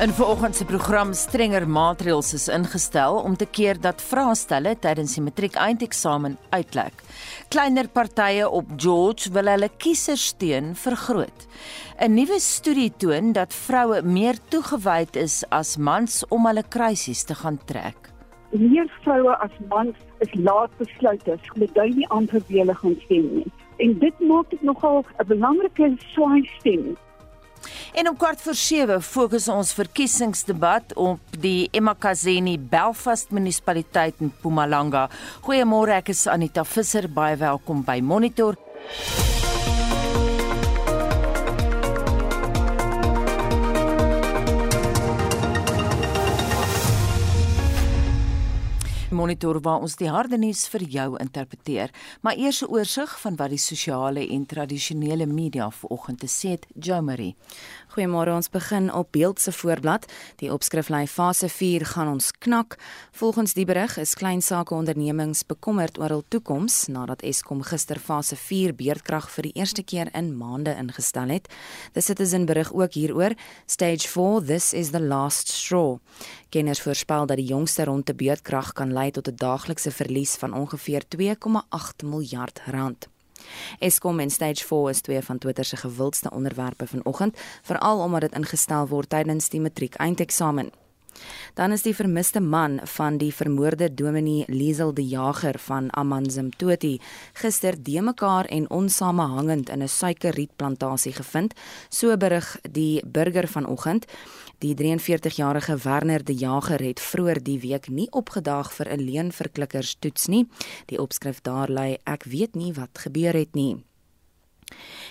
In vanoggend se program strenger maatreëls is ingestel om te keer dat vraestelle tydens die matriek eindeksamen uitlek. Kleiner partye op George wil hulle kiesersteun vergroot. 'n Nuwe studie toon dat vroue meer toegewyd is as mans om hulle krisis te gaan trek. Meer vroue as mans is laat besluiters, met dui nie aanbevele gaan stem nie. En dit maak dit nogal 'n belangrike swaai stem En om kwart voor 7 fokus ons verkiesingsdebat op die Emakazeni Belfast munisipaliteit in Mpumalanga. Goeiemôre, ek is Anita Visser, baie welkom by Monitor. Monitor waar ons die harde nuus vir jou interpreteer. Maar eers 'n oorsig van wat die sosiale en tradisionele media vanoggend te sê het, Jo Marie. Goeiemôre, ons begin op beeld se voorblad. Die opskrif lei fase 4 gaan ons knak. Volgens die berig is klein sake ondernemings bekommerd oor hul toekoms nadat Eskom gister fase 4 beerdkrag vir die eerste keer in maande ingestel het. The Citizen berig ook hieroor. Stage 4, this is the last straw. Kenners voorspel dat die jongste ronde beerdkrag kan lei tot 'n daaglikse verlies van ongeveer 2,8 miljard rand. Eskom en Stage 4 is twee van Twitter se gewildste onderwerpe vanoggend, veral omdat dit ingestel word tydens die matriek eindeksamen. Dan is die vermiste man van die vermoorde Dominee Liesel die Jager van Amanzimtoti gister de mekaar en onsamehangend in 'n suikerrietplantasie gevind, so berig die burger vanoggend. Die 43-jarige Werner De Jager het vroeër die week nie opgedaag vir 'n leenverklikkers toets nie. Die opskrif daar lui: Ek weet nie wat gebeur het nie.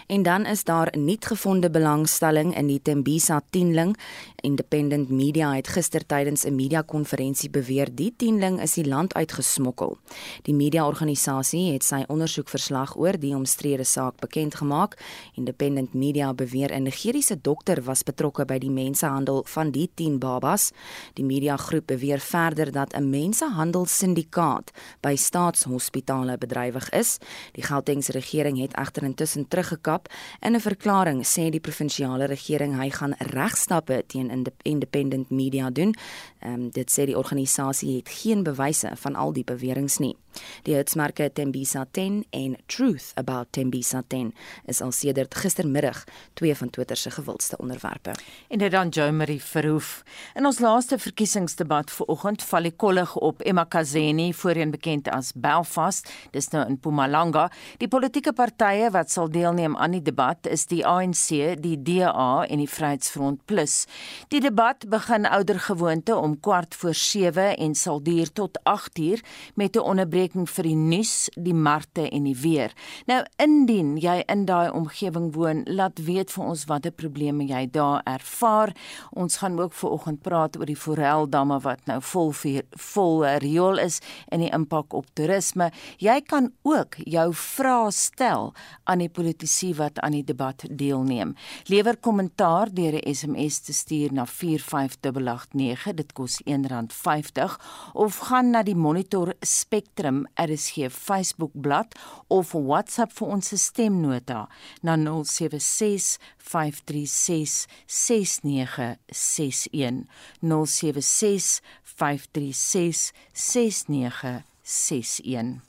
En dan is daar 'n nuutgevonde belangstelling in die Tembisa tienling. Independent Media het gister tydens 'n media-konferensie beweer die tienling is die land uitgesmokkel. Die media-organisasie het sy ondersoekverslag oor die omstrede saak bekend gemaak. Independent Media beweer 'n Nigeriese dokter was betrokke by die mensenhandel van die 10 babas. Die media-groep beweer verder dat 'n mensenhandelsindikaat by staatshospitale bedrywig is. Die Gautengse regering het egter intussen teruggekap. In 'n verklaring sê die provinsiale regering hy gaan regstappe teen independent media doen. Ehm um, dit sê die organisasie het geen bewyse van al die beweringe nie. Die hitsmerke Tembisa 10 en Truth About Tembisa 10 is al sedert gistermiddag twee van Twitter se gewildste onderwerpe. En dit dan Jo Marie Verhoef. In ons laaste verkiesingsdebat vanoggend val die kollig op Emma Kazeni, voorheen bekend as Belfast, dis nou in Mpumalanga. Die politieke partye wat sal deelneem aan die debat is die ANC, die DA en die Vryheidsfront Plus. Die debat begin oudergewoonte om kwart voor 7 en sal duur tot 8 uur met 'n onderbreking vir die nuus, die markte en die weer. Nou indien jy in daai omgewing woon, laat weet vir ons watter probleme jy daar ervaar. Ons gaan ook vanoggend praat oor die Foreldamme wat nou vol vir vol riool is en die impak op toerisme. Jy kan ook jou vrae stel aan die politici wat aan die debat deelneem. Lewer kommentaar deur 'n SMS te stuur na 45889. Dit kos R1.50 of gaan na die Monitor Spectrum RSG Facebook bladsy of WhatsApp vir ons stemnota na 076 536 6961 076 536 6961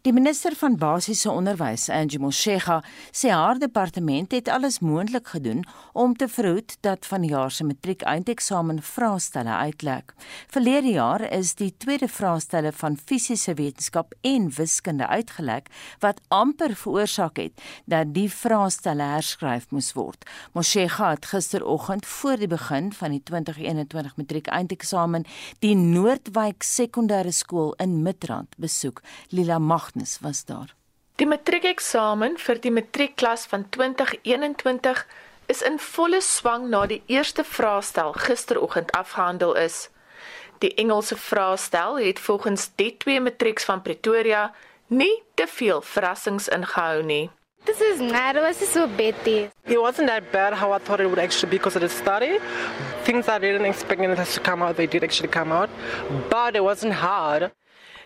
Die minister van basiese onderwys, Angie Motshega, sê haar departement het alles moontlik gedoen om te verhoed dat vanjaar se matriek eindeksamen vraestelle uitlek. Verlede jaar is die tweede vraestelle van fisiese wetenskap en wiskunde uitgelek wat amper veroorsaak het dat die vraestelle herskryf moes word. Motshega het gisteroggend voor die begin van die 2021 matriek eindeksamen die Noordwyk Sekondêre Skool in Midrand besoek. Lila Mag Agnes was daar. Die matriekeksamen vir die matriekklas van 2021 is in volle swang na die eerste vraestel gisteroggend afgehandel is. Die Engelse vraestel het volgens die twee matrieks van Pretoria nie te veel verrassings ingehou nie. This is not, it was so day. It wasn't that bad how I thought it would actually be because of the study. Things I didn't expect to come out, they did actually come out. But it wasn't hard.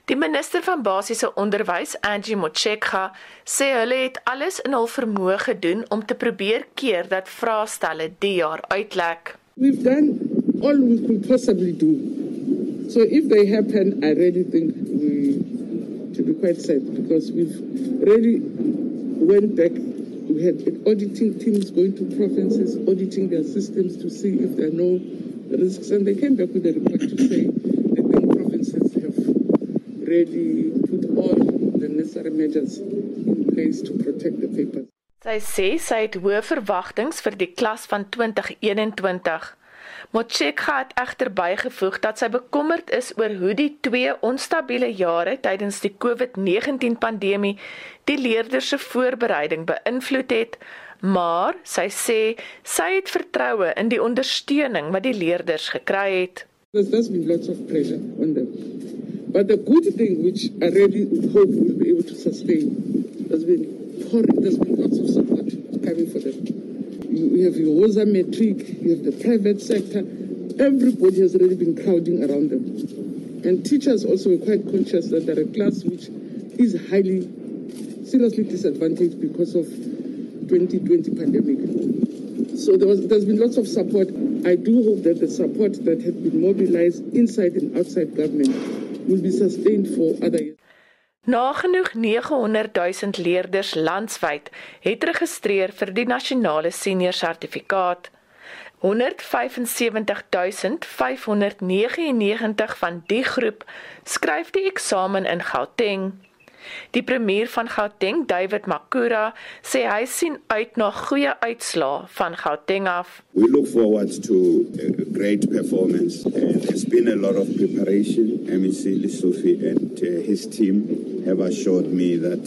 Die minister van basiese onderwys, Angie Motshekga, sê hulle het alles in hul vermoë gedoen om te probeer keer dat vraestelle die jaar uitlek. We've done all we could possibly do. So if they happen, I really think we should be quite sad because we've really went back. We had auditing teams going to provinces, auditing their systems to see if there are no risks, and they came back with a report to say that the provinces really put all the necessary measures in place to protect the papers. Sy sê sy het hoë verwagtinge vir die klas van 2021. Motshekga het egter bygevoeg dat sy bekommerd is oor hoe die twee onstabiele jare tydens die COVID-19 pandemie die leerders se voorbereiding beïnvloed het, maar sy sê sy het vertroue in die ondersteuning wat die leerders gekry het. There's been lots of pressure on them. But the good thing which I really hope we'll be able to sustain has been pouring, there's been lots of support coming for them. you have your WOSA metric, you have the private sector. Everybody has already been crowding around them. And teachers also were quite conscious that they're a class which is highly, seriously disadvantaged because of 2020 pandemic. So there was, there's been lots of support. I do hope that the support that has been mobilized inside and outside government will be sustained for other years. Nagenoeg 900 000 leerders landwyd het geregistreer vir die nasionale senior sertifikaat. 175 599 van die groep skryf die eksamen in Gauteng. Die premier van Gauteng, David Makura, sê hy sien uit na goeie uitslae van Gauteng af. We look forward to a great performance and there's been a lot of preparation. MEC Lissofi and uh, his team have assured me that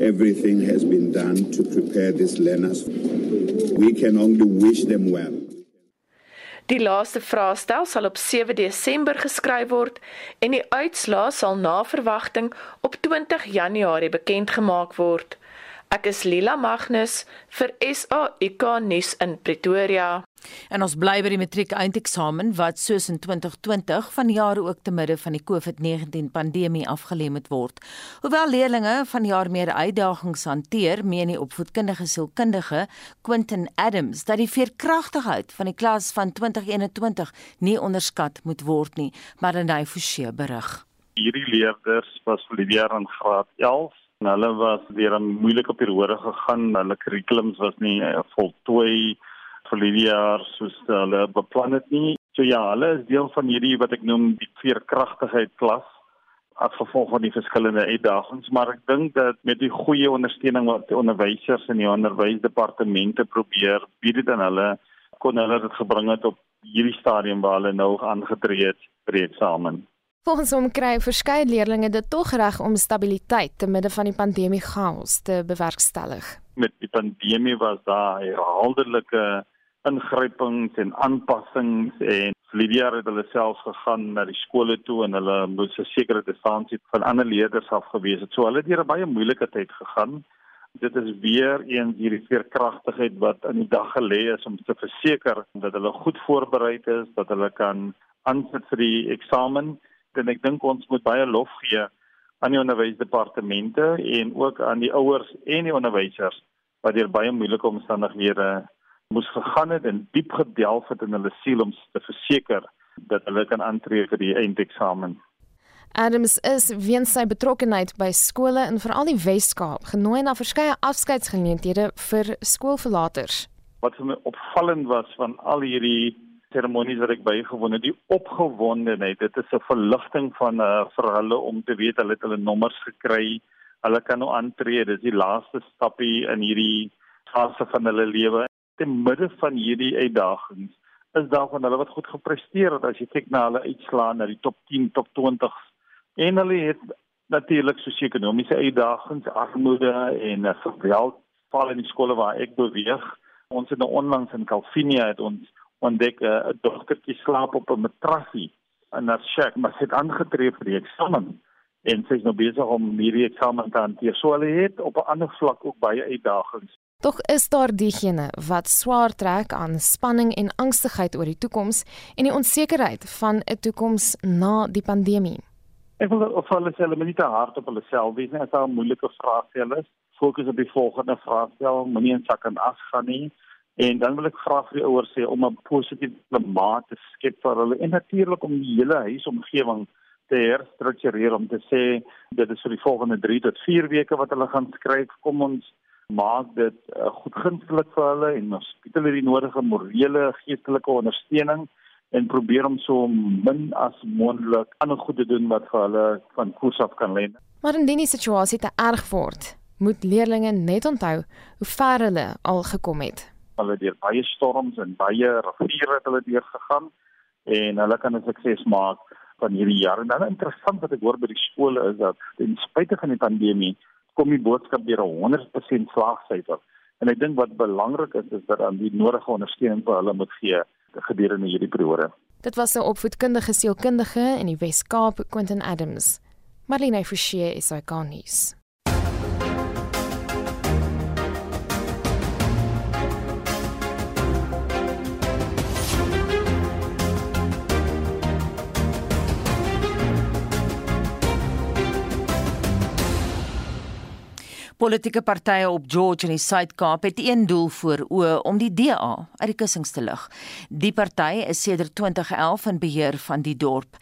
everything has been done to prepare these learners. We can only wish them well. Die laaste vraestel sal op 7 Desember geskryf word en die uitslae sal na verwagting op 20 Januarie bekend gemaak word. Ek is Lila Magnus vir SAIK nuus in Pretoria. En ons bly by die matriek eindeksamen wat soos in 2020 van jare ook te midde van die COVID-19 pandemie afgelê moet word. Hoewel leerders van jaar meer uitdagings hanteer, meen die opvoedkundige sielkundige Quentin Adams dat die veerkragtigheid van die klas van 2021 nie onderskat moet word nie, maar in hy forse berig. Hierdie leerders was die jaar in graad 11 en hulle was deur 'n moeilike periode gegaan. Hulle kurrikulums was nie eh, voltooi vir die jaar soos hulle beplan het nie. So ja, hulle is deel van hierdie wat ek noem die veerkragtigheid klas as gevolg van die verskillende uitdagings, maar ek dink dat met die goeie ondersteuning wat onderwysers en die onderwysdepartemente probeer bied dit aan hulle kon hulle dit gebring het op hierdie stadium waar hulle nou aangetree het vir die eksamen. Volgens hom kry verskeie leerders dit tog reg om stabiliteit te midde van die pandemie chaos te bewerkstellig. Met die pandemie was daar herhaaldelike ingrypings en aanpassings en Lydia het hulle self gegaan na die skole toe en hulle moes 'n sekere distansie van ander leerders af gewees het. So hulle het deur 'n baie moeilike tyd gegaan. Dit is weer een hierdie veerkragtigheid wat in die dag gelê is om te verseker dat hulle goed voorberei is, dat hulle kan aansit vir die eksamen. En ek dink ons moet baie lof gee aan die onderwysdepartemente en ook aan die ouers en die onderwysers wat deur baie moeilike omstandighede moes gegaan het en diep gedelf het in hulle siel om te verseker dat hulle kan aantree vir die eindeksamen. Adams is weens sy betrokkeheid by skole in veral die Wes-Kaap genooi na verskeie afskeidsgeleenthede vir skoolverlaters. Wat vir my opvallend was van al hierdie seremonies wat ek bygewoon het, die opgewondenheid, dit is 'n verligting van uh, vir hulle om te weet hulle het hulle nommers gekry. Hulle kan nou aantree, dis die laaste stappie in hierdie fase van hulle lewe te midde van hierdie uitdagings is daar van hulle wat goed gepresteer het as jy kyk na hulle uitslae na die top 10, top 20 en hulle het natuurlik sosio ekonomiese uitdagings, armoede en 'n geweld val in die skole waar ek beweeg. Ons het nou onlangs in Calvinia het ons ontdek 'n dogtertjie slaap op 'n matrasie in 'n shack, maar sy het aangetree vir die eksamen en sy is nou besig om hierdie eksamen te hanteer. So hulle het op 'n ander vlak ook baie uitdagings. Tog is daar diegene wat swaar trek aan spanning en angstigheid oor die toekoms en die onsekerheid van 'n toekoms na die pandemie. Ek wil of hulle sê hulle moet nie te hard op hulle self wees nie. As daar 'n moeilike vraag stel is, fokus op die volgende vraag stel, moenie in sak en as gaan nie. En dan wil ek vra vir die ouers sê om 'n positiewe klimaat te skep vir hulle en natuurlik om die hele huisomgewing te herstruktureer om te sê dit is vir die volgende 3 tot 4 weke wat hulle gaan skryf. Kom ons maak dit uh, goed gunstelik vir hulle en ons bied hulle die nodige morele geestelike ondersteuning en probeer om so min as moontlik ander goed te doen wat vir hulle van koers af kan lê. Maar indien die situasie te erg word, moet leerders net onthou hoe ver hulle al gekom het. Hulle het deur baie storms en baie riviere hulle deur gegaan en hulle kan 'n sukses maak van hierdie jaar. En dan interessant wat ek hoor by die skole is dat ten spyte van die pandemie kom die boodskap deur 'n 100% slaagsyfer. En ek dink wat belangrik is is dat dan die nodige ondersteuning vir hulle moet gee gedurende hierdie periode. Dit was 'n opvoedkundige sielkundige in die Wes-Kaap, Quentin Adams. Marlene Forsie is hy gaan Politieke partye op George in die Suid-Kaap het een doel voor oë om die DA uit die kussings te lig. Die party is sedert 2011 in beheer van die dorp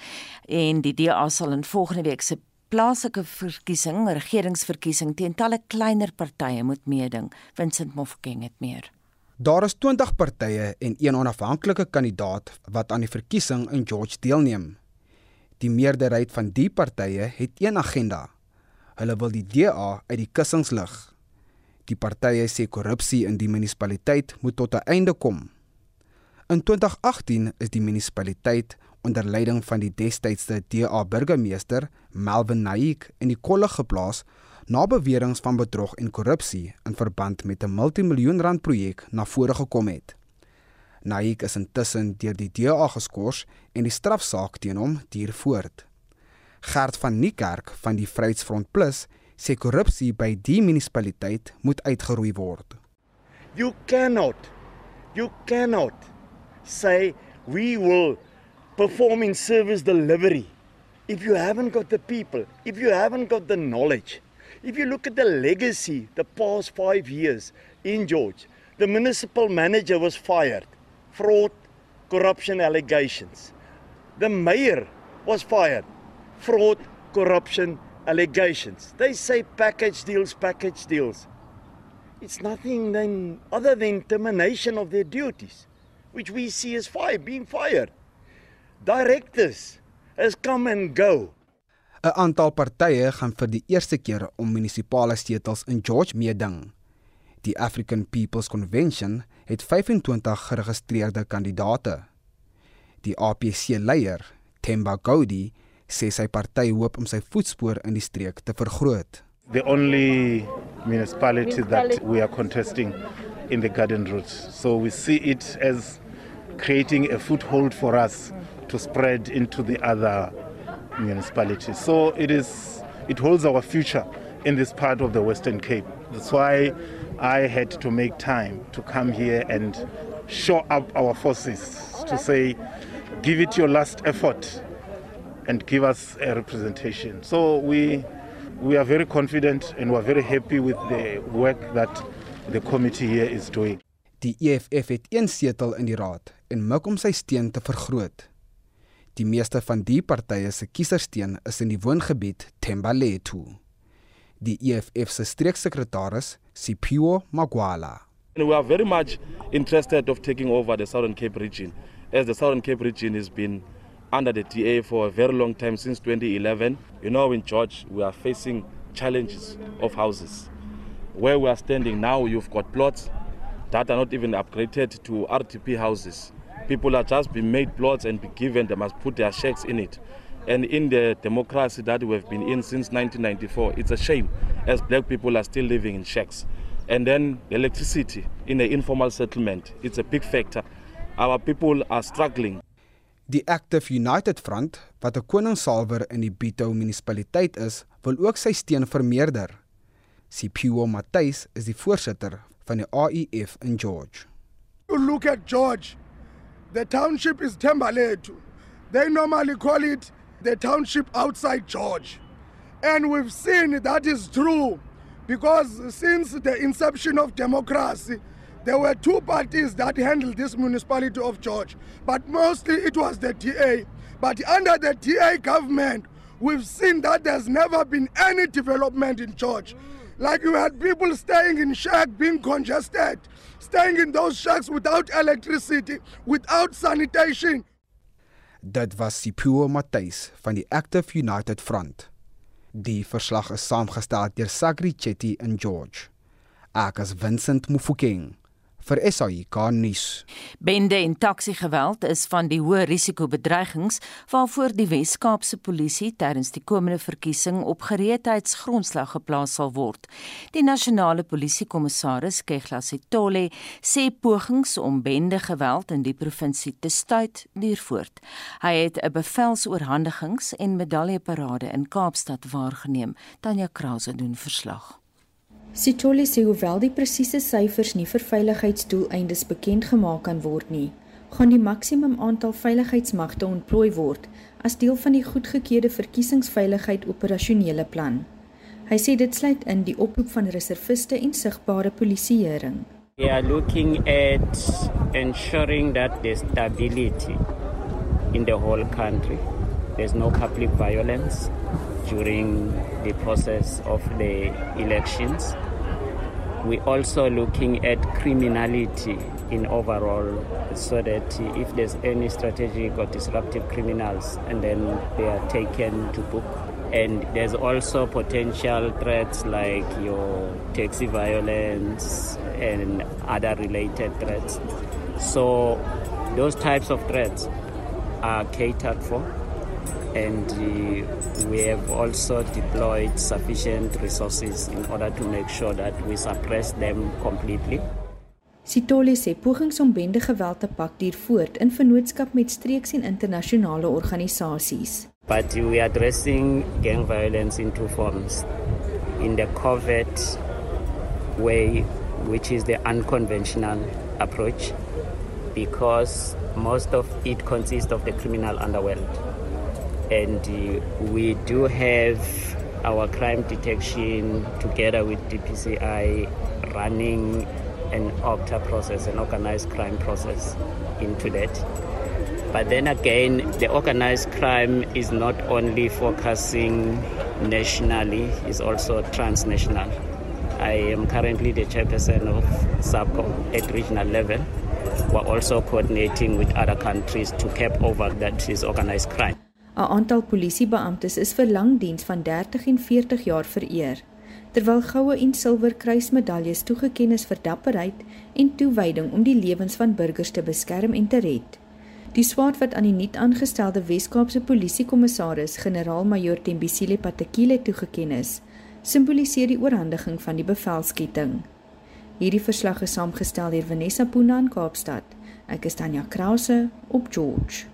en die DA sal in volgende week se plaaslike verkiesing, regeringsverkiesing teen talle kleiner partye moet meeding. Vincent Mofokeng het meer. Daar is 20 partye en een onafhanklike kandidaat wat aan die verkiesing in George deelneem. Die meerderheid van die partye het een agenda Hulle wil die DA uit die kussings lig. Die partye sê korrupsie in die munisipaliteit moet tot 'n einde kom. In 2018 is die munisipaliteit onder leiding van die destydse DA burgemeester Melvin Naik in die kolle geplaas na beweringe van bedrog en korrupsie in verband met 'n multimiljoen rand projek na vore gekom het. Naik is intussen deur die DA geskort en die strafsaak teen hom duur voort. Gert van Niekerk van die Vryheidsfront Plus sê korrupsie by die munisipaliteit moet uitgeroei word. You cannot you cannot say we will perform in service delivery if you haven't got the people, if you haven't got the knowledge. If you look at the legacy the past 5 years in George, the municipal manager was fired. Fraud, corruption allegations. The mayor was fired fraud, corruption allegations. They say package deals, package deals. It's nothing then other than termination of their duties, which we see as fire being fired. Directors has come and go. 'n Aantal partye gaan vir die eerste keer om munisipale setels in George meeding. Die African People's Convention het 25 geregistreerde kandidaate. Die APC leier, Themba Gowdy, sê sy party hoop om sy voetspoor in die streek te vergroot. The only municipality that we are contesting in the garden route. So we see it as creating a foothold for us to spread into the other municipalities. So it is it holds our future in this part of the Western Cape. That's why I had to make time to come here and show up our forces to say give it your last effort and give us a representation. So we we are very confident and we are very happy with the work that the committee here is doing. Die EFF het een setel in die raad en mik om sy steun te vergroot. Die meeste van die partye se kiesersteen is in die woongebied Thembalethu. Die EFF se streeksekretaris, Sipho Magwala. And we are very much interested of taking over the Southern Cape region as the Southern Cape region has been under the TA for a very long time since 2011. You know, in George, we are facing challenges of houses. Where we are standing now, you've got plots that are not even upgraded to RTP houses. People are just being made plots and be given, they must put their shacks in it. And in the democracy that we have been in since 1994, it's a shame as black people are still living in shacks. And then the electricity in the informal settlement, it's a big factor. Our people are struggling Die Active United Front, wat 'n koningssalwer in die Bito munisipaliteit is, wil ook sy steun vermeerder. Sipho Matthys is die voorsitter van die AEF in George. You look at George. The township is Thembalethu. They normally call it the township outside George. And we've seen that is true because since the inception of democracy, there were two parties that handled this municipality of George, but mostly it was the TA. But under the TA government, we've seen that there's never been any development in George. Like you had people staying in shacks being congested, staying in those shacks without electricity, without sanitation. Dit was Sipho Matthys van die Active United Front. Die verslag is saamgestel deur Sagri Chetty in George. Ek is Vincent Mufokeng vir SAIK nuus. Bende en taxi-geweld is van die hoë risiko bedreigings waarvoor die Wes-Kaapse polisie tydens die komende verkiesing op gereedheidsgrondslag geplaas sal word. Die nasionale polisiekommissaris Kegla Sitole sê pogings om bende geweld in die provinsie te stuit duur voort. Hy het 'n bevelsoorhandigings en medaljeparade in Kaapstad waargeneem. Tanya Krause doen verslag. Sitoli sê hoewel die presiese syfers nie vir veiligheidsdoeleindes bekend gemaak kan word nie, gaan die maksimum aantal veiligheidsmagte ontplooi word as deel van die goedgekeurde verkiesingsveiligheid operasionele plan. Hy sê dit sluit in die oproep van reserviste en sigbare polisieering. We are looking at ensuring that there's stability in the whole country. There's no public violence during the process of the elections. We're also looking at criminality in overall so that if there's any strategic or disruptive criminals and then they are taken to book. And there's also potential threats like your taxi violence and other related threats. So those types of threats are catered for and uh, we have also deployed sufficient resources in order to make sure that we suppress them completely. Sitole sê pogings om bende geweld te pak duur voort in vennootskap met streeks en internasionale organisasies. But we are addressing gang violence in two forms. In the covert way, which is the unconventional approach, because most of it consists of the criminal underworld. And we do have our crime detection together with DPCI running an OCTA process, an organized crime process into that. But then again, the organized crime is not only focusing nationally, it's also transnational. I am currently the chairperson of SAPCO at regional level. We're also coordinating with other countries to cap over that is organized crime. 'n Aantal polisiebeamptes is vir lang diens van 30 en 40 jaar vereer, terwyl goue en silwer kruismedaljes toegekend is vir dapperheid en toewyding om die lewens van burgers te beskerm en te red. Die swaard wat aan die nuut aangestelde Wes-Kaapse polisiekommissaris, generaal-majoor Tembisile Patekile toegekend is, simboliseer die oorhandiging van die bevelsketting. Hierdie verslag is saamgestel deur Vanessa Puna in Kaapstad. Ek is Tanya Krause op George.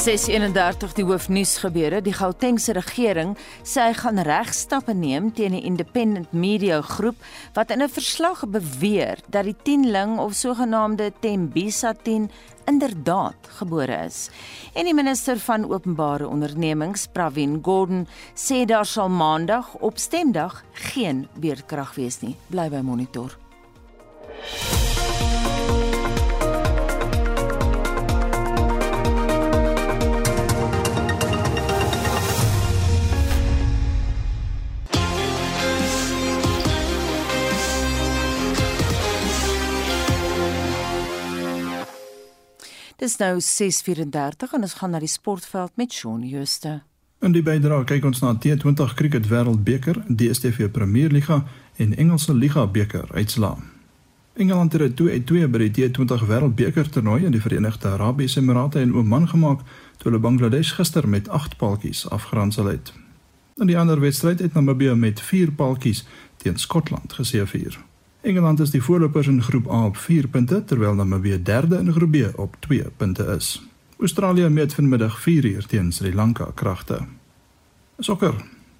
631 die hoofnuus gebeure die Gautengse regering sê hy gaan regstappe neem teen die Independent Media Groep wat in 'n verslag beweer dat die 10ling of sogenaamde Tembisa 10 inderdaad gebore is. En die minister van openbare ondernemings, Pravin Gordhan, sê daar sal maandag op stemdag geen beerdkrag wees nie. Bly by monitor. Dis nou 6:34 en ons gaan na die sportveld met Shaun Jooste. In die bydrae kyk ons na T20 Cricket Wêreldbeker, DStv Premierliga en Engelse Liga beker uitslae. Engeland het 2-2 by die T20 Wêreldbeker toernooi in die Verenigde Arabiese Emirate en Oman gemaak toe hulle Bangladesh gister met 8 paaltjies afgeronsel het. In die ander wedstryd het Namibië met 4 paltjies teen Skotland geseëvier. Engeland is die voorlopers in groep A op 4 punte terwyl Namibië derde in groep B op 2 punte is. Australië meet vanmiddag 4 uur teen Sri Lanka kragte. Sokker.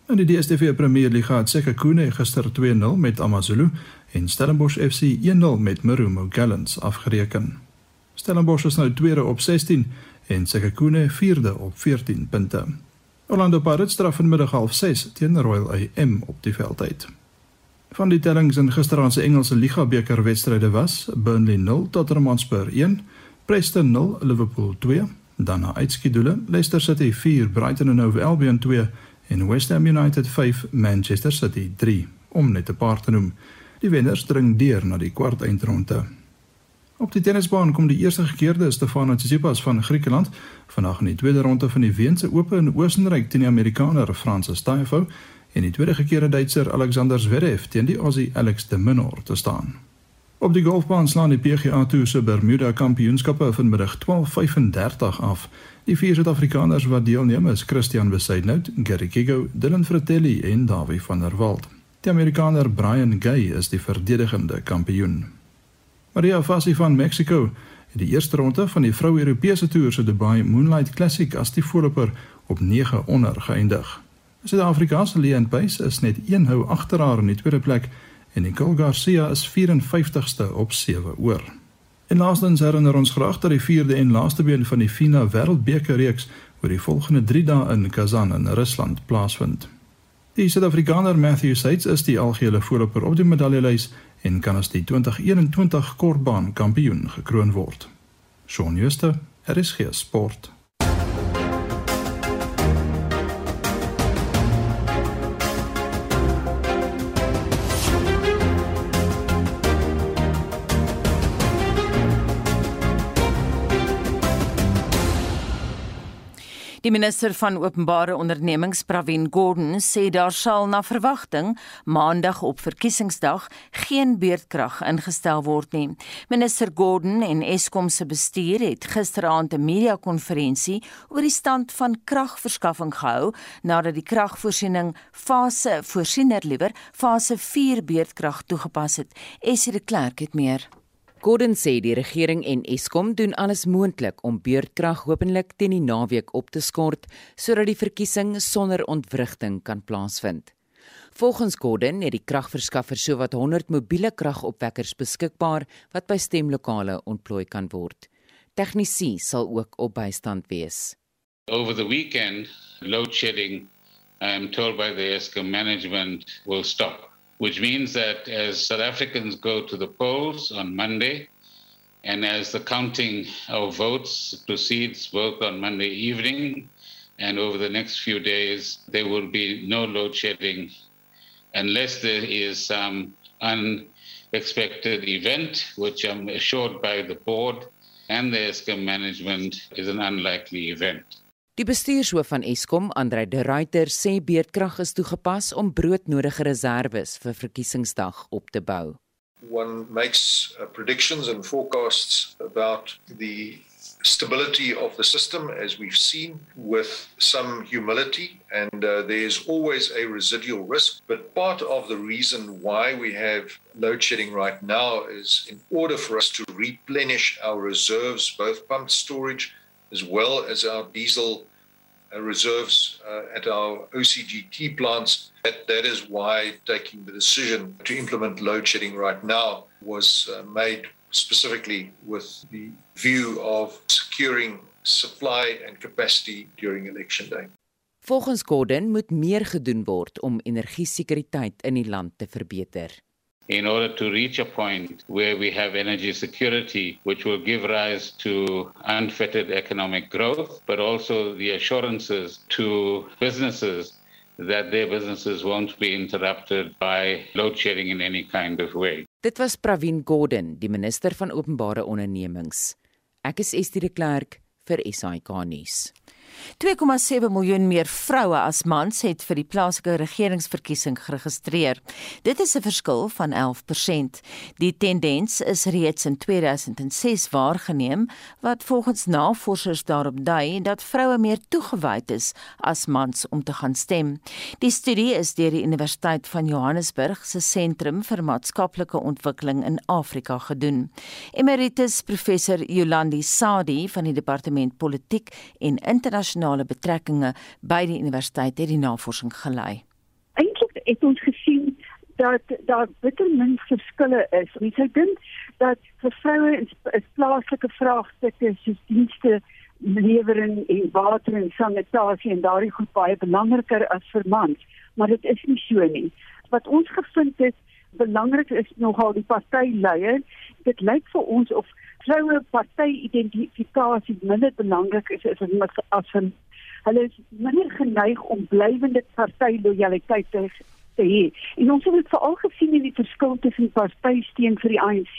In die DStv Premier Liga het Sekhukhune gister 2-0 met AmaZulu en Stellenbosch FC 1-0 met Marumo Gallants afgereken. Stellenbosch is nou tweede op 16 en Sekhukhune vierde op 14 punte. Orlando Pirates straf vanmiddag half 6 teen Royal AM op die veldheid. Van die tellings in gisteraand se Engelse Liga beker wedstryde was Burnley 0 Tottenham Hotspur 1, Preston 0 Liverpool 2, dan na uitskeidule Leicester City 4 Brighton and Hove Albion 2 en West Ham United 5 Manchester City 3 om net 'n paar te noem. Die wenners dring deur na die kwart eindronde. Op die tennisbaan kom die eerste gekeerde Stefanos Tsitsipas van Griekeland vandag in die tweede ronde van die Weense Ope in Oostenryk teen die Amerikaner Francis Tiafoe en die tweede gekeerde Duitser Alexander Zverev teen die Aussie Alex de Minaur te staan. Op die golfbaan slaan die PGA Tour se Bermuda Kampioenskappe vanmiddag 12:35 af. Die vier Suid-Afrikaners wat deelneem is Christian Besaidnout, Gary Kigo, Dylan Fratelli en Davie van der Walt. Die Amerikaner Brian Gay is die verdedigende kampioen. Maria Fassi van Mexico het die eerste ronde van die vroue-Europese toer se Dubai Moonlight Classic as die voorloper op 9 onder geëindig. Suid-Afrikaanse Leon Pace is net 1 hou agter haar in die tweede plek en Nicole Garcia is 54ste op 7 oor. En laastens herinner ons graag dat die vierde en laaste been van die FINA Wêreldbeker reeks oor die volgende 3 dae in Kazan in Rusland plaasvind. Die Suid-Afrikaner Matthew Seitz is die algehele voorloper op die medaljelys en kan as die 2021 kortbaan kampioen gekroon word. Shaun Schuster, RSG Sport. Die minister van Openbare Ondernemings, Pravin Gordhan, sê daar sal na verwagting maandag op verkiesingsdag geen beurtkrag ingestel word nie. Minister Gordhan en Eskom se bestuur het gisteraand 'n media-konferensie oor die stand van kragverskaffing gehou nadat die kragvoorsiening fase voorsiener liewer fase 4 beurtkrag toegepas het. Esie de Klerk het meer. Gordon sê die regering en Eskom doen alles moontlik om beurtkrag hopelik teen die naweek op te skort sodat die verkiesing sonder ontwrigting kan plaasvind. Volgens Gordon het die kragverskaffer sowat 100 mobiele kragopwekkers beskikbaar wat by stemlokale ontplooi kan word. Tegnisi sal ook op bystand wees. Over the weekend, load shedding I am told by the Eskom management will stop. Which means that as South Africans go to the polls on Monday, and as the counting of votes proceeds both on Monday evening and over the next few days, there will be no load shedding unless there is some unexpected event, which I'm assured by the board and the ESCOM management is an unlikely event. Die bestuurshoof van Eskom, Andre de Ruyter, sê beerdkrag is toegepas om broodnodige reserves vir verkiesingsdag op te bou. One makes uh, predictions and forecasts about the stability of the system as we've seen with some humility and uh, there's always a residual risk but part of the reason why we have load shedding right now is in order for us to replenish our reserves both pumped storage as well as our diesel uh, reserves uh, at our OCGT plants. That, that is why taking the decision to implement load shedding right now was uh, made specifically with the view of securing supply and capacity during election day. Volgens Gordon moet meer gedoen word om energiesekuriteit in die land te verbeter. In order to reach a point where we have energy security, which will give rise to unfettered economic growth, but also the assurances to businesses that their businesses won't be interrupted by load shedding in any kind of way. Dit was Pravin Gordhan, die minister van openbare ondernemings. Ek is Estie de Klerk vir SAK nuus. 2,7 miljoen meer vroue as mans het vir die plaaslike regeringsverkiesing geregistreer. Dit is 'n verskil van 11%. Die tendens is reeds in 2006 waargeneem wat volgens navorsers daarop dui dat vroue meer toegewyd is as mans om te gaan stem. Die studie is deur die Universiteit van Johannesburg se Sentrum vir Maatskaplike Ontwikkeling in Afrika gedoen. Emeritus professor Yolandi Sadi van die Departement Politiek en Internasionale internasionale betrekkinge by die universiteit het die navorsing gelei. Eintlik het ons gesien dat daar bitter min verskille is. Ons sê dink dat vir vroue is, is plaaslike vraagstukke soos dienste lewering en water en sanitasie en daardie goed baie belangriker as vir mans, maar dit is nie so nie. Wat ons gevind het belangrik is nogal die partyleier. Dit lyk vir ons of vroue party-identifikasie minder belangrik is as wat as van hulle is minder geneig om blywende party-lojaliteit te te hê. En ons het veral gesien in die verskil tussen partysteun vir die ANC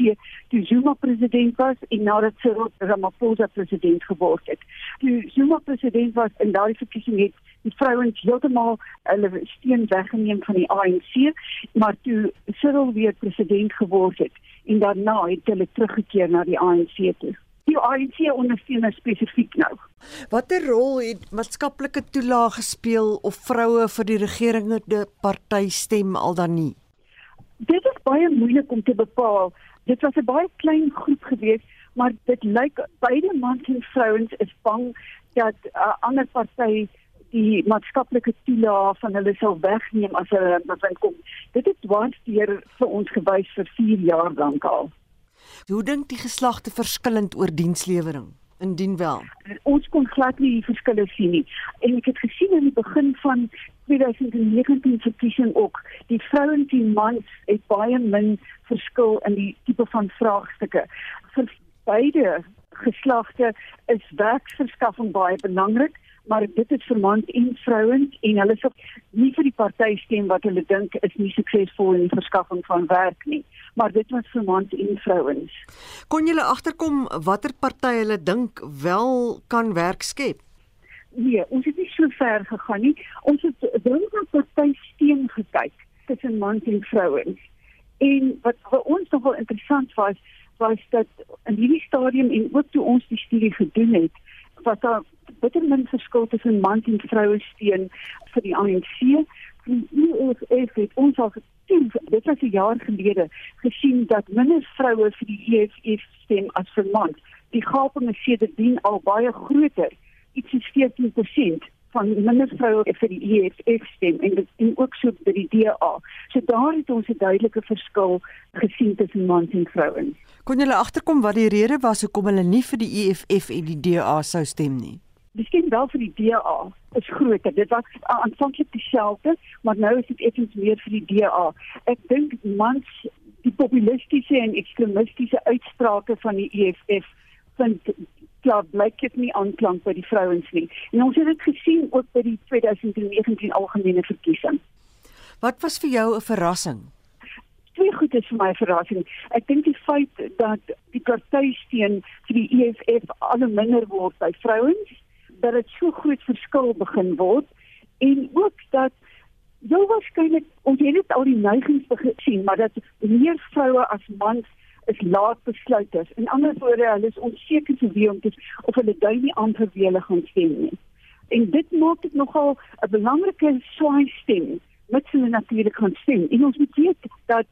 toe Zuma president was en nadat Cyril Ramaphosa president geword het. Toe Zuma president was en daardie verkiesing het die vrouens heeltemal hulle steun weggeneem van die ANC, maar toe Cyril weer president geword het en daarna het hulle teruggekeer na die ANC toe. Die ANC ondersteun spesifiek nou. Watter rol het maatskaplike toelaag gespeel of vroue vir die regerende party stem al dan nie? Dit is baie moeilik om te bepaal. Dit was 'n baie klein groep geweest, maar dit lyk beide mans en vrouens is bang dat 'n uh, ander party die maatskaplike toelaag van hulle sal wegneem as hulle bevind kom. Dit het dwars deur vir ons gewys vir 4 jaar lank al. Hoe dink die geslagte verskillend oor dienslewering? Indien wel. Ons kon glad nie die verskille sien nie. En ek het gesien in die begin van 2019 verkiesing ook, die vrouens en mans het baie min verskil in die tipe van vraagstukke. Vir beide geslagte is werksverskaffing baie belangrik maar dit is vir mans en vrouens en hulle sal nie vir die party stem wat hulle dink is nie suksesvol in die verskaffing van werk nie. Maar dit was vir mans en vrouens. Kon julle agterkom watter party hulle dink wel kan werk skep? Nee ons het nie so ver gegaan nie. Ons het dink na party stem gekyk tussen mans en vrouens. En wat vir ons nogal interessant was was dat in hierdie stadium en ook toe ons die studie gedoen het was daar bitter min verskil tussen mans en vroue steun vir die ANC. Die EFF het ons al gesien, dit was 'n jaar gelede, gesien dat minder vroue vir die EFF stem as vir mans. Die gaping is sedertdien al baie groter, iets soos 14% van minder vroue vir die EFF stem en dit en ook so by die DA. So daar het ons 'n duidelike verskil gesien tussen mans en vrouens. Kon julle agterkom wat die rede was hoekom hulle nie vir die EFF en die DA sou stem nie? Stem wel vir die DA is groter. Dit was aanvanklik dieselfde, maar nou is dit effens meer vir die DA. Ek dink mans die populistiese en ekstremistiese uitsprake van die EFF vind klaar blyk dit nie aanklank by die vrouens nie. En ons het dit gesien ook by die 2019 algemene verkiesing. Wat was vir jou 'n verrassing? Twee goed is vir my verrassing. Ek dink die feit dat die partysteun vir die EFF al minder word by vrouens dat dit so groot verskil begin word en ook dat jou waarskynlik ons het dit al die neigings gesien maar dat meer vroue as mans is laat besluiters. In ander woorde, hulle is onseker te wie om te of hulle dui nie aan vir wie hulle gaan stem nie. En dit maak dit nogal 'n belangrike swaai stem met hulle natuurlik gaan stem. En ons moet weet dat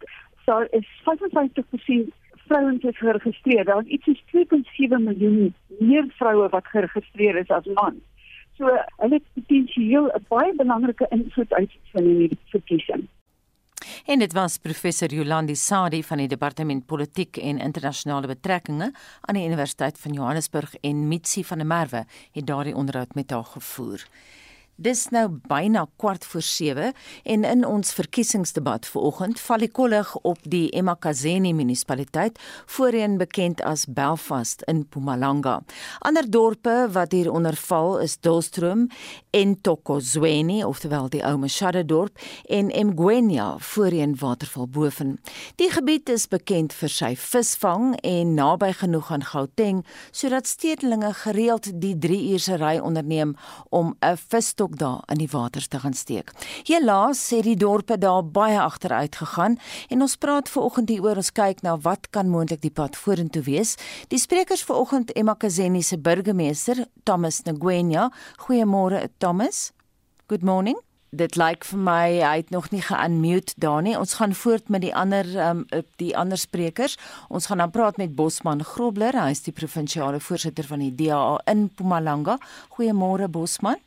daar is 55% vrouens is geregistreer. Daar is iets soos 2.7 miljoen meer vroue wat geregistreer is as mans. So hulle het potensieel 'n baie belangrike invloed uitvind in die verkiesing. En dit was professor Jolandi Sadi van die Departement Politiek en Internasionale Betrekkinge aan die Universiteit van Johannesburg en Mitsi van der Merwe het daardie onderhoud met haar gevoer. Dis nou byna kwart voor 7 en in ons verkiesingsdebat vanoggend val die kollig op die eMakhazeni munisipaliteit, voorheen bekend as Belfast in Mpumalanga. Ander dorpe wat hieronder val is Dolstrom en Tokozweni, oftewel die ou Mashada dorp en Mgwenya, voorheen Waterval Boven. Die gebied is bekend vir sy visvang en naby genoeg aan Gauteng, sodat stedelinge gereeld die 3 uur se ry onderneem om 'n visstok ook daar in die waters te gaan steek. Helaas sê die dorpe daar baie agteruit gegaan en ons praat ver oggend hieroor ons kyk na wat kan moontlik die pad vorentoe wees. Die sprekers ver oggend Emma Kazeni se burgemeester Thomas Ngwenya. Goeiemôre Thomas. Good morning. Dit lyk vir my hy het nog nie ge-unmute daar nie. Ons gaan voort met die ander um, die ander sprekers. Ons gaan dan praat met Bosman Grobler, hy is die provinsiale voorsitter van die DA in Mpumalanga. Goeiemôre Bosman.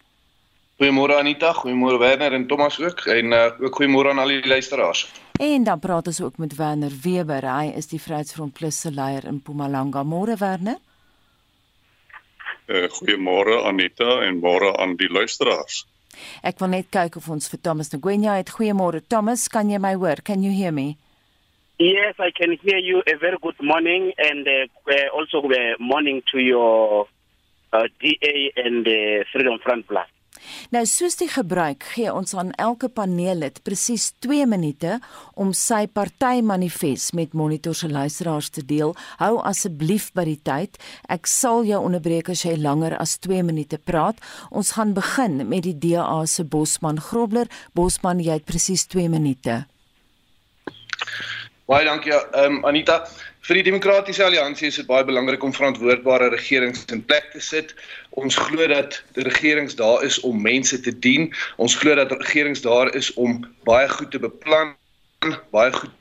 Goeiemôre Anita, goeiemôre Werner en Thomas ook en uh, ook goeiemôre aan al die luisteraars. En dan praat ons ook met Werner Weber. Hy is die Vryheidsfront Plus se leier in Mpumalanga. Môre Werner. Uh, goeiemôre Anita en môre aan die luisteraars. Ek wil net kyk of ons vir Thomas Ngwenya het. Goeiemôre Thomas, kan jy my hoor? Can you hear me? Yes, I can hear you. A very good morning and uh, also a morning to your uh, DA and the Freedom Front Plus. Nou soos die gebruik gee ons aan elke paneellid presies 2 minute om sy partymanifest met Monitor se luisteraars te deel. Hou asseblief by die tyd. Ek sal jou onderbreek as jy langer as 2 minute praat. Ons gaan begin met die DA se Bosman Grobler. Bosman, jy het presies 2 minute. Baie dankie, ehm um, Anita. Vir die Demokratiese Alliansie is dit baie belangrik om verantwoordbare regerings in plek te sit. Ons glo dat die regerings daar is om mense te dien. Ons glo dat regerings daar is om baie goed te beplan, baie goed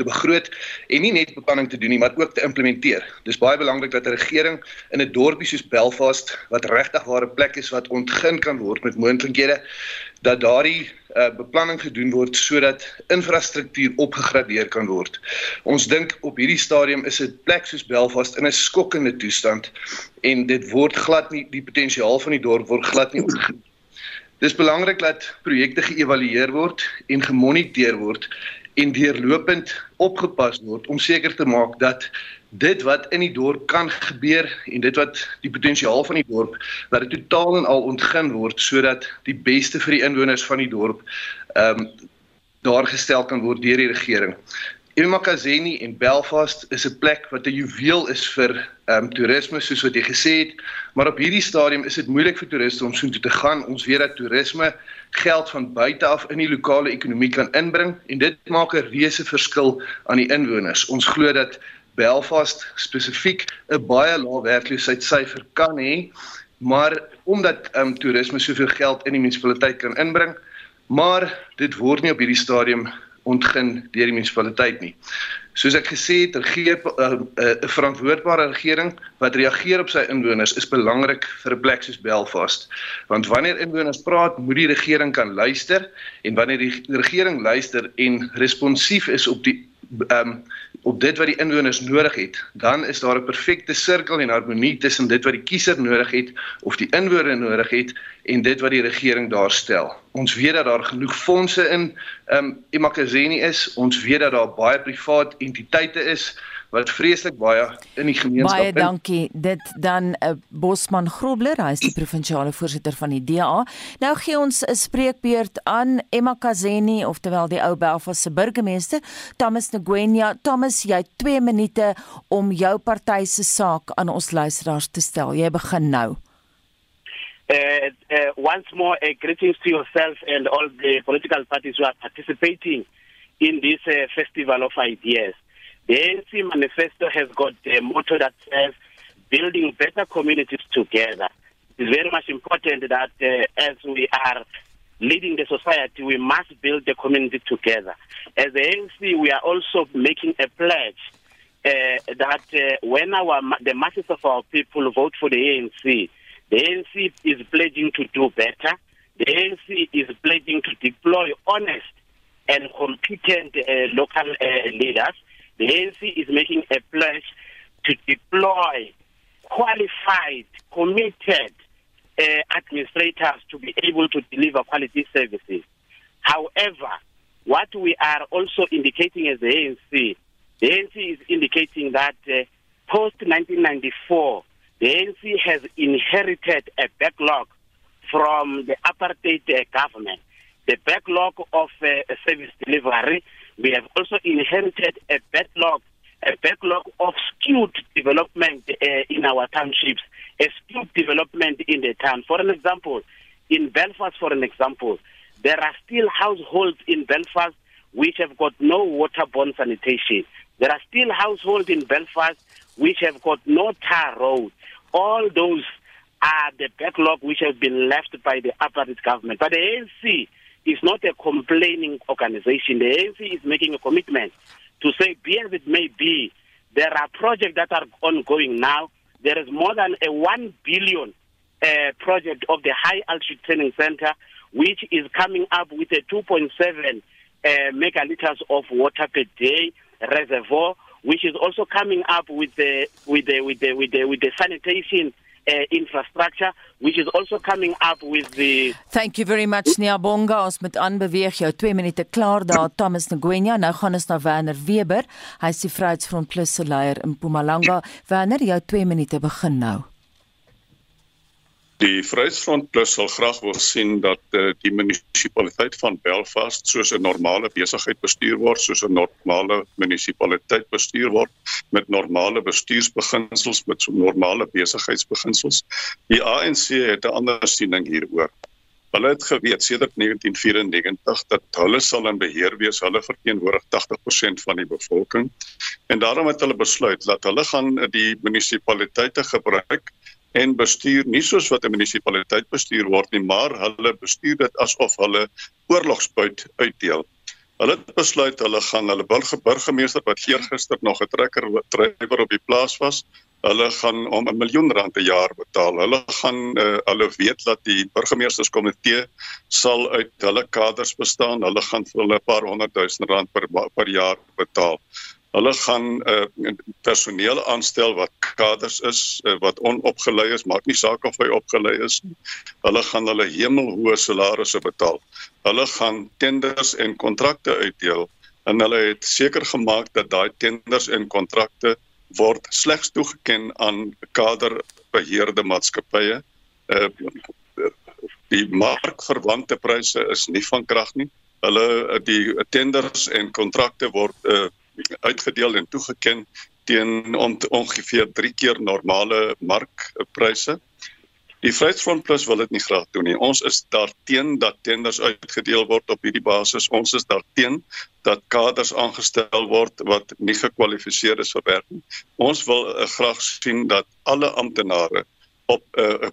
te begroot en nie net beplanning te doen nie, maar ook te implementeer. Dis baie belangrik dat 'n regering in 'n dorpie soos Belfast wat regtig ware plek is wat ontgin kan word met moontlikhede dat daardie uh, beplanning gedoen word sodat infrastruktuur opgegradeer kan word. Ons dink op hierdie stadium is 'n plek soos Belfast in 'n skokkende toestand en dit word glad nie die potensiaal van die dorp word glad nie ontgin. Dis belangrik dat projekte geëvalueer word en gemoniteer word en deurlopend opgepas word om seker te maak dat dit wat in die dorp kan gebeur en dit wat die potensiaal van die dorp dat dit totaal en al ontgin word sodat die beste vir die inwoners van die dorp ehm um, daar gestel kan word deur die regering. Emakazeni en Belfast is 'n plek wat 'n juweel is vir ehm um, toerisme soos wat jy gesê het, maar op hierdie stadium is dit moeilik vir toeriste om soontoe te gaan. Ons weet dat toerisme geld van buite af in die lokale ekonomie kan inbring en dit maak 'n reuse verskil aan die inwoners. Ons glo dat Belfast spesifiek 'n baie lae werkloosheidsyfer kan hê, maar omdat ehm um, toerisme soveel geld in die munisipaliteit kan inbring, maar dit word nie op hierdie stadium ontgin deur die munisipaliteit nie. Soos ek gesê het, 'n uh, uh, uh, verantwoordbare regering wat reageer op sy inwoners is belangrik vir 'n plek soos Belfast. Want wanneer inwoners praat, moet die regering kan luister en wanneer die regering luister en responsief is op die ehm um, op dit wat die inwoners nodig het, dan is daar 'n perfekte sirkel en harmonie tussen dit wat die kiezer nodig het of die inwoner nodig het en dit wat die regering daar stel. Ons weet dat daar genoeg fondse in ehm um, Imakazeni is. Ons weet dat daar baie privaat entiteite is wat vreeslik baie in die gemeenskap Baie dankie. Dit dan 'n uh, eh, Bosman Grobler, hy is die provinsiale voorsitter van die DA. Nou gee ons 'n spreekbeurt aan Emma Kazeni, oftewel die ou Belfast se burgemeester, Thomas Ngwenya. Thomas, jy het 2 minute om jou party se saak aan ons luisteraars te stel. Jy begin nou. Uh, uh, once more, uh, greetings to yourself and all the political parties who are participating in this uh, festival of ideas. The ANC manifesto has got a motto that says building better communities together. It's very much important that uh, as we are leading the society, we must build the community together. As the ANC, we are also making a pledge uh, that uh, when our the masses of our people vote for the ANC, the ANC is pledging to do better. The ANC is pledging to deploy honest and competent uh, local uh, leaders the ANC is making a pledge to deploy qualified, committed uh, administrators to be able to deliver quality services. However, what we are also indicating as the ANC, the ANC is indicating that uh, post 1994, the ANC has inherited a backlog from the apartheid uh, government, the backlog of uh, service delivery. We have also inherited a backlog, a backlog of skewed development uh, in our townships, a skewed development in the town. For an example, in Belfast, for an example, there are still households in Belfast which have got no waterborne sanitation. There are still households in Belfast which have got no tar road. All those are the backlog which has been left by the apartheid government. But the ANC is not a complaining organization. The ANC is making a commitment to say, be as it may be, there are projects that are ongoing now. There is more than a 1 billion uh, project of the High Altitude Training Center, which is coming up with a 2.7 uh, megaliters of water per day reservoir, which is also coming up with the with the with the with the, with the sanitation uh, infrastructure which is also coming up with the Thank you very much Niabonga ons moet aanbeweeg. Jou 2 minute klaar daar. Thomas Ngwenya nou gaan ons na Werner Weber. Hy is die Vryheidsfront Plus se leier in Mpumalanga. Werner jou 2 minute begin nou Die Vryheidsfront Plus sal graag wil sien dat uh, die munisipaliteit van Belfast soos 'n normale besigheid bestuur word, soos 'n normale munisipaliteit bestuur word met normale bestuursbeginsels, met so normale besigheidsbeginsels. Die ANC het 'n ander siening hieroor. Hulle het geweet sedert 1994 dat hulle sal in beheer wees, hulle verteenwoordig 80% van die bevolking. En daarom het hulle besluit dat hulle gaan die munisipaliteite gebruik en bestuur nie soos wat 'n munisipaliteit bestuur word nie, maar hulle bestuur dit asof hulle oorlogsbuit uitdeel. Hulle het besluit hulle gaan hulle burgemeester wat eergister nog 'n trekker drywer op die plaas was, hulle gaan om 'n miljoen rand per jaar betaal. Hulle gaan uh, hulle weet dat die burgemeesterskomitee sal uit hulle kaders bestaan. Hulle gaan vir hulle 'n paar honderd duisend rand per per jaar betaal. Hulle gaan uh, personeel aanstel wat kaders is, uh, wat onopgelei is, maak nie saak of hy opgelei is nie. Hulle gaan hulle hemelhoë salarisse betaal. Hulle gaan tenders en kontrakte uitdeel en hulle het seker gemaak dat daai tenders en kontrakte word slegs toegeken aan kaderbeheerde maatskappye. Uh, die markverwante pryse is nie van krag nie. Hulle die tenders en kontrakte word uh, uitgedeel en toegeken teen ongeveer 3 keer normale markpryse. Die Vryheidsfront Plus wil dit nie graag doen nie. Ons is daarteen dat tenders uitgedeel word op hierdie basis. Ons is daarteen dat kaders aangestel word wat nie gekwalifiseer is vir werk nie. Ons wil uh, graag sien dat alle amptenare op uh,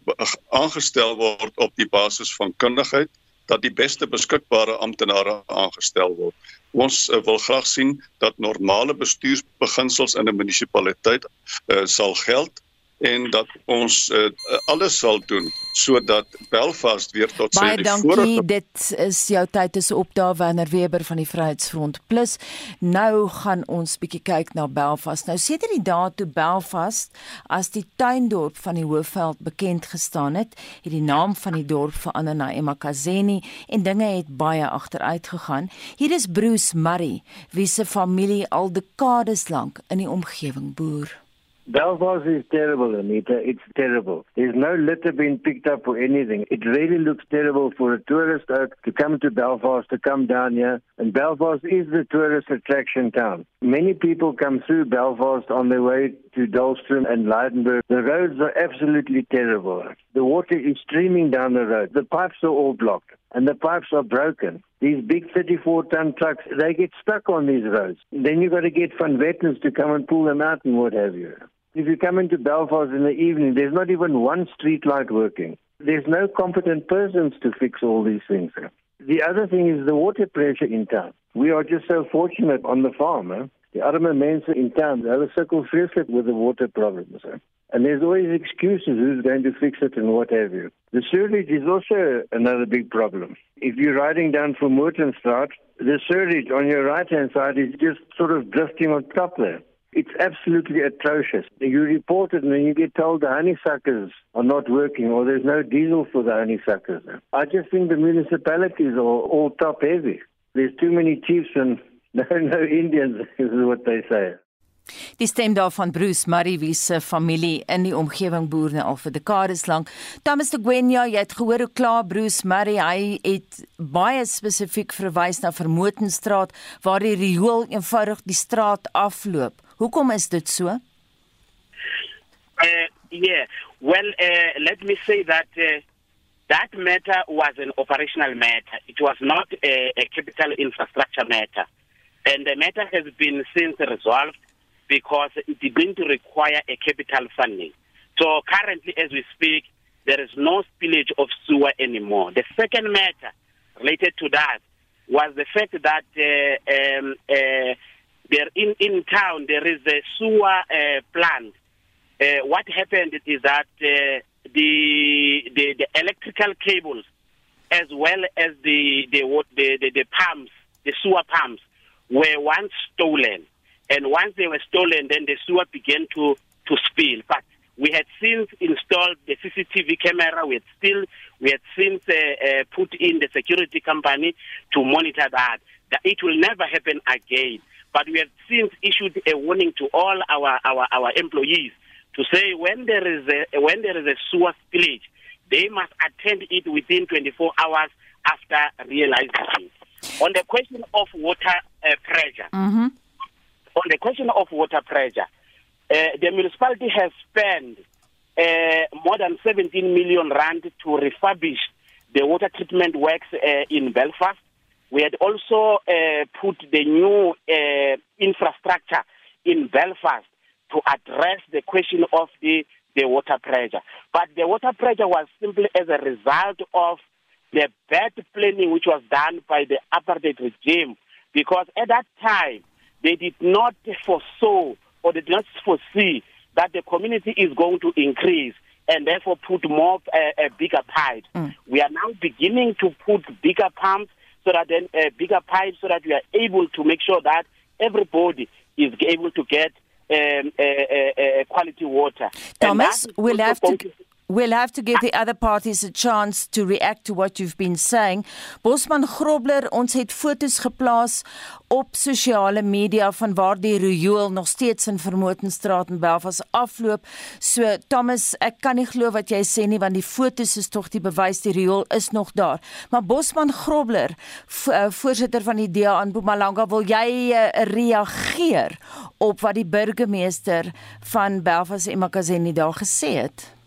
aangestel word op die basis van kundigheid dat die beste beskikbare amptenare aangestel word. Ons uh, wil graag sien dat normale bestuursbeginsels in 'n munisipaliteit uh, sal geld en dat ons uh, alles sal doen sodat Belfast weer tot sy voorraad Baie dankie, dit is jou tyd is op daar Werner Weber van die Vryheidsfront Plus. Nou gaan ons bietjie kyk na Belfast. Nou sedert die dae toe Belfast as die tuindorp van die Hoëveld bekend gestaan het, het die naam van die dorp verander na Emakazeni en dinge het baie agteruit gegaan. Hier is Bruce Murray, wie se familie al dekades lank in die omgewing boer. Belfast is terrible, Anita. It's terrible. There's no litter being picked up for anything. It really looks terrible for a tourist to come to Belfast, to come down here. And Belfast is the tourist attraction town. Many people come through Belfast on their way to Dalston and Leidenburg. The roads are absolutely terrible. The water is streaming down the road. The pipes are all blocked and the pipes are broken. These big 34 ton trucks, they get stuck on these roads. Then you've got to get Van Vettens to come and pull them out and what have you. If you come into Belfast in the evening, there's not even one street light working. There's no competent persons to fix all these things. The other thing is the water pressure in town. We are just so fortunate on the farm. Eh? The other men in town, they have a circle vreeslik with the water problems. Eh? And there's always excuses who's going to fix it and what have you. The sewage is also another big problem. If you're riding down from Start, the sewage on your right hand side is just sort of drifting on top there. It's absolutely atrocious. You report it and then you get told the honeysuckers are not working or there's no diesel for the honeysuckers. I just think the municipalities are all top heavy. There's too many chiefs and no, no Indians, is what they say. Die stem daarvan Bruce Murray wie se familie in die omgewing boer nou al vir dekades lank. Thomas de Gwenya, jy het gehoor hoe klaar Bruce Murray, hy het baie spesifiek verwys na Vermotenstraat waar die riool eenvoudig die straat afloop. Hoekom is dit so? Uh, yeah, well, uh, let me say that uh, that matter was an operational matter. It was not a, a capital infrastructure matter. And the matter has been since resolved because it didn't require a capital funding. So currently, as we speak, there is no spillage of sewer anymore. The second matter related to that was the fact that uh, um, uh, there in, in town there is a sewer uh, plant. Uh, what happened is that uh, the, the the electrical cables, as well as the the the, the, the pumps, the sewer pumps, were once stolen. And once they were stolen, then the sewer began to, to spill. But we had since installed the CCTV camera. We had still we had since uh, uh, put in the security company to monitor that. That it will never happen again. But we have since issued a warning to all our, our, our employees to say when there is a when there is a sewer spillage, they must attend it within 24 hours after realizing it. On the question of water uh, pressure. Mm-hmm. on the question of water pressure, uh, the municipality has spent uh, more than 17 million rand to refurbish the water treatment works uh, in Belfast. We had also uh, put the new uh, infrastructure in Belfast to address the question of the, the water pressure. But the water pressure was simply as a result of the bad planning which was done by the apartheid regime because at that time they did not foresaw or they did not foresee that the community is going to increase and therefore put more uh, bigger pipes. Mm. We are now beginning to put bigger pumps so that then uh, bigger pipes so that we are able to make sure that everybody is able to get um, uh, uh, uh, quality water. Thomas, we'll have to We'll have to give the other parties a chance to react to what you've been saying. Bosman Grobler, ons het fotos geplaas op sosiale media van waar die riool nog steeds in Vermotenstraat in Belfast afloop. So Thomas, ek kan nie glo wat jy sê nie want die fotos is tog die bewys die riool is nog daar. Maar Bosman Grobler, uh, voorsitter van die DA in Mpumalanga, wil jy uh, reageer op wat die burgemeester van Belfast Emakazeni daar gesê het?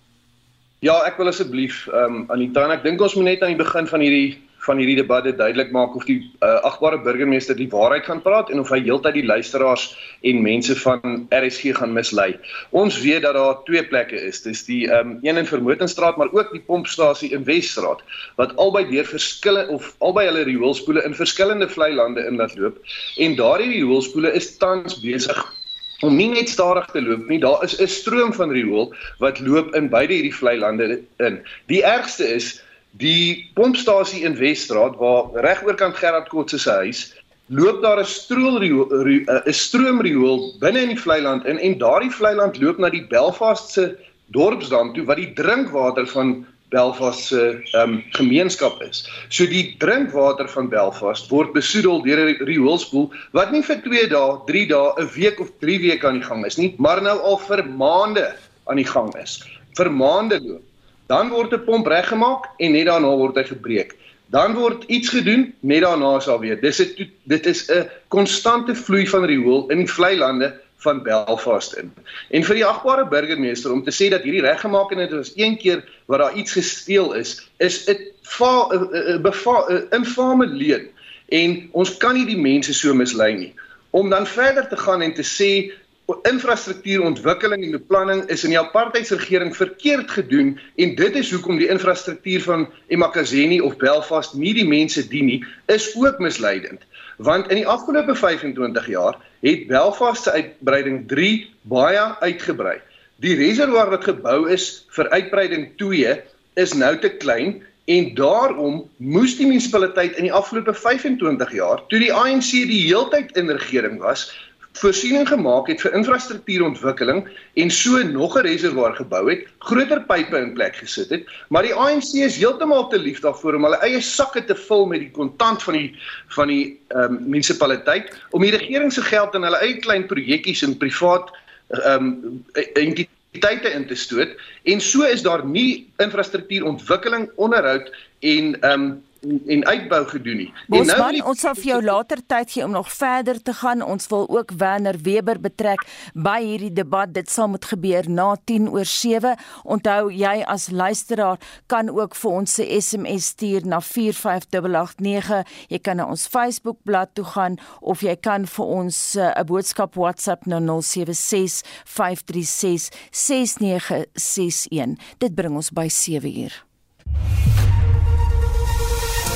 Ja, ek wil asseblief ehm um, Anita, ek dink ons moet net aan die begin van hierdie van hierdie debat dit duidelik maak of die uh, agbare burgemeester die waarheid gaan praat en of hy heeltyd die luisteraars en mense van RSG gaan mislei. Ons weet dat daar twee plekke is. Dis die ehm um, een in Vermotenstraat maar ook die pompstasie in Wesstraat wat albei deur verskillende of albei hulle rioolspoele in verskillende vlei lande in laat loop en daardie rioolspoele is tans besig om nie net stadig te loop nie, daar is 'n stroom van riool wat loop in beide hierdie vlei lande in. Die ergste is die pompstasie in Wesstraat waar regoorkant Gerard Kotse se huis loop daar 'n stroomriool 'n stroomriool binne in die vlei land in en daardie vlei land loop na die Belfast se dorpsdam toe wat die drinkwater van Belfast se um, gemeenskap is. So die drinkwater van Belfast word besoedel deur 'n rioolspoel wat nie vir 2 dae, 3 dae, 'n week of 3 weke aan die gang is nie, maar nou al vir maande aan die gang is. Vir maande loop. Dan word 'n pomp reggemaak en net daarna word hy gebreek. Dan word iets gedoen, net daarna is daar weer. Dis 'n dit is 'n konstante vloei van riool in die vlei lande van Belfast in. En vir die agbare burgemeester om te sê dat hierdie reggemaak en dit was een keer wat daar iets gesteel is, is 'n infame leuen. En ons kan nie die mense so mislei nie. Om dan verder te gaan en te sê infrastruktuurontwikkeling en beplanning is in die apartheidsregering verkeerd gedoen en dit is hoekom die infrastruktuur van eMakazeni of Belfast nie die mense dien nie, is ook misleidend. Want in die afgelope 25 jaar het Belfast se uitbreiding 3 baie uitgebrei. Die reservoir wat gebou is vir uitbreiding 2 is nou te klein en daarom moes die munisipaliteit in die afgelope 25 jaar toe die ANC die heeltyd in regering was voorsiening gemaak het vir infrastruktuurontwikkeling en so nog 'n reservoir gebou het, groter pipe in plek gesit het, maar die ANC is heeltemal te lief daarvoor om hulle eie sakke te vul met die kontant van die van die um, munisipaliteit om die regering se geld in hulle eie klein projekkies en privaat ehm um, entiteite in te stoot en so is daar nie infrastruktuurontwikkeling onderhoud en ehm um, en uitbou gedoen nie. En nou man, ons sal vir jou later tyd gee om nog verder te gaan. Ons wil ook Werner Weber betrek by hierdie debat. Dit sal moet gebeur na 10 oor 7. Onthou jy as luisteraar kan ook vir ons se SMS stuur na 45889. Jy kan na ons Facebook bladsy toe gaan of jy kan vir ons eh, 'n uh, boodskap WhatsApp na 076 536 6961. Dit bring ons by 7 uur.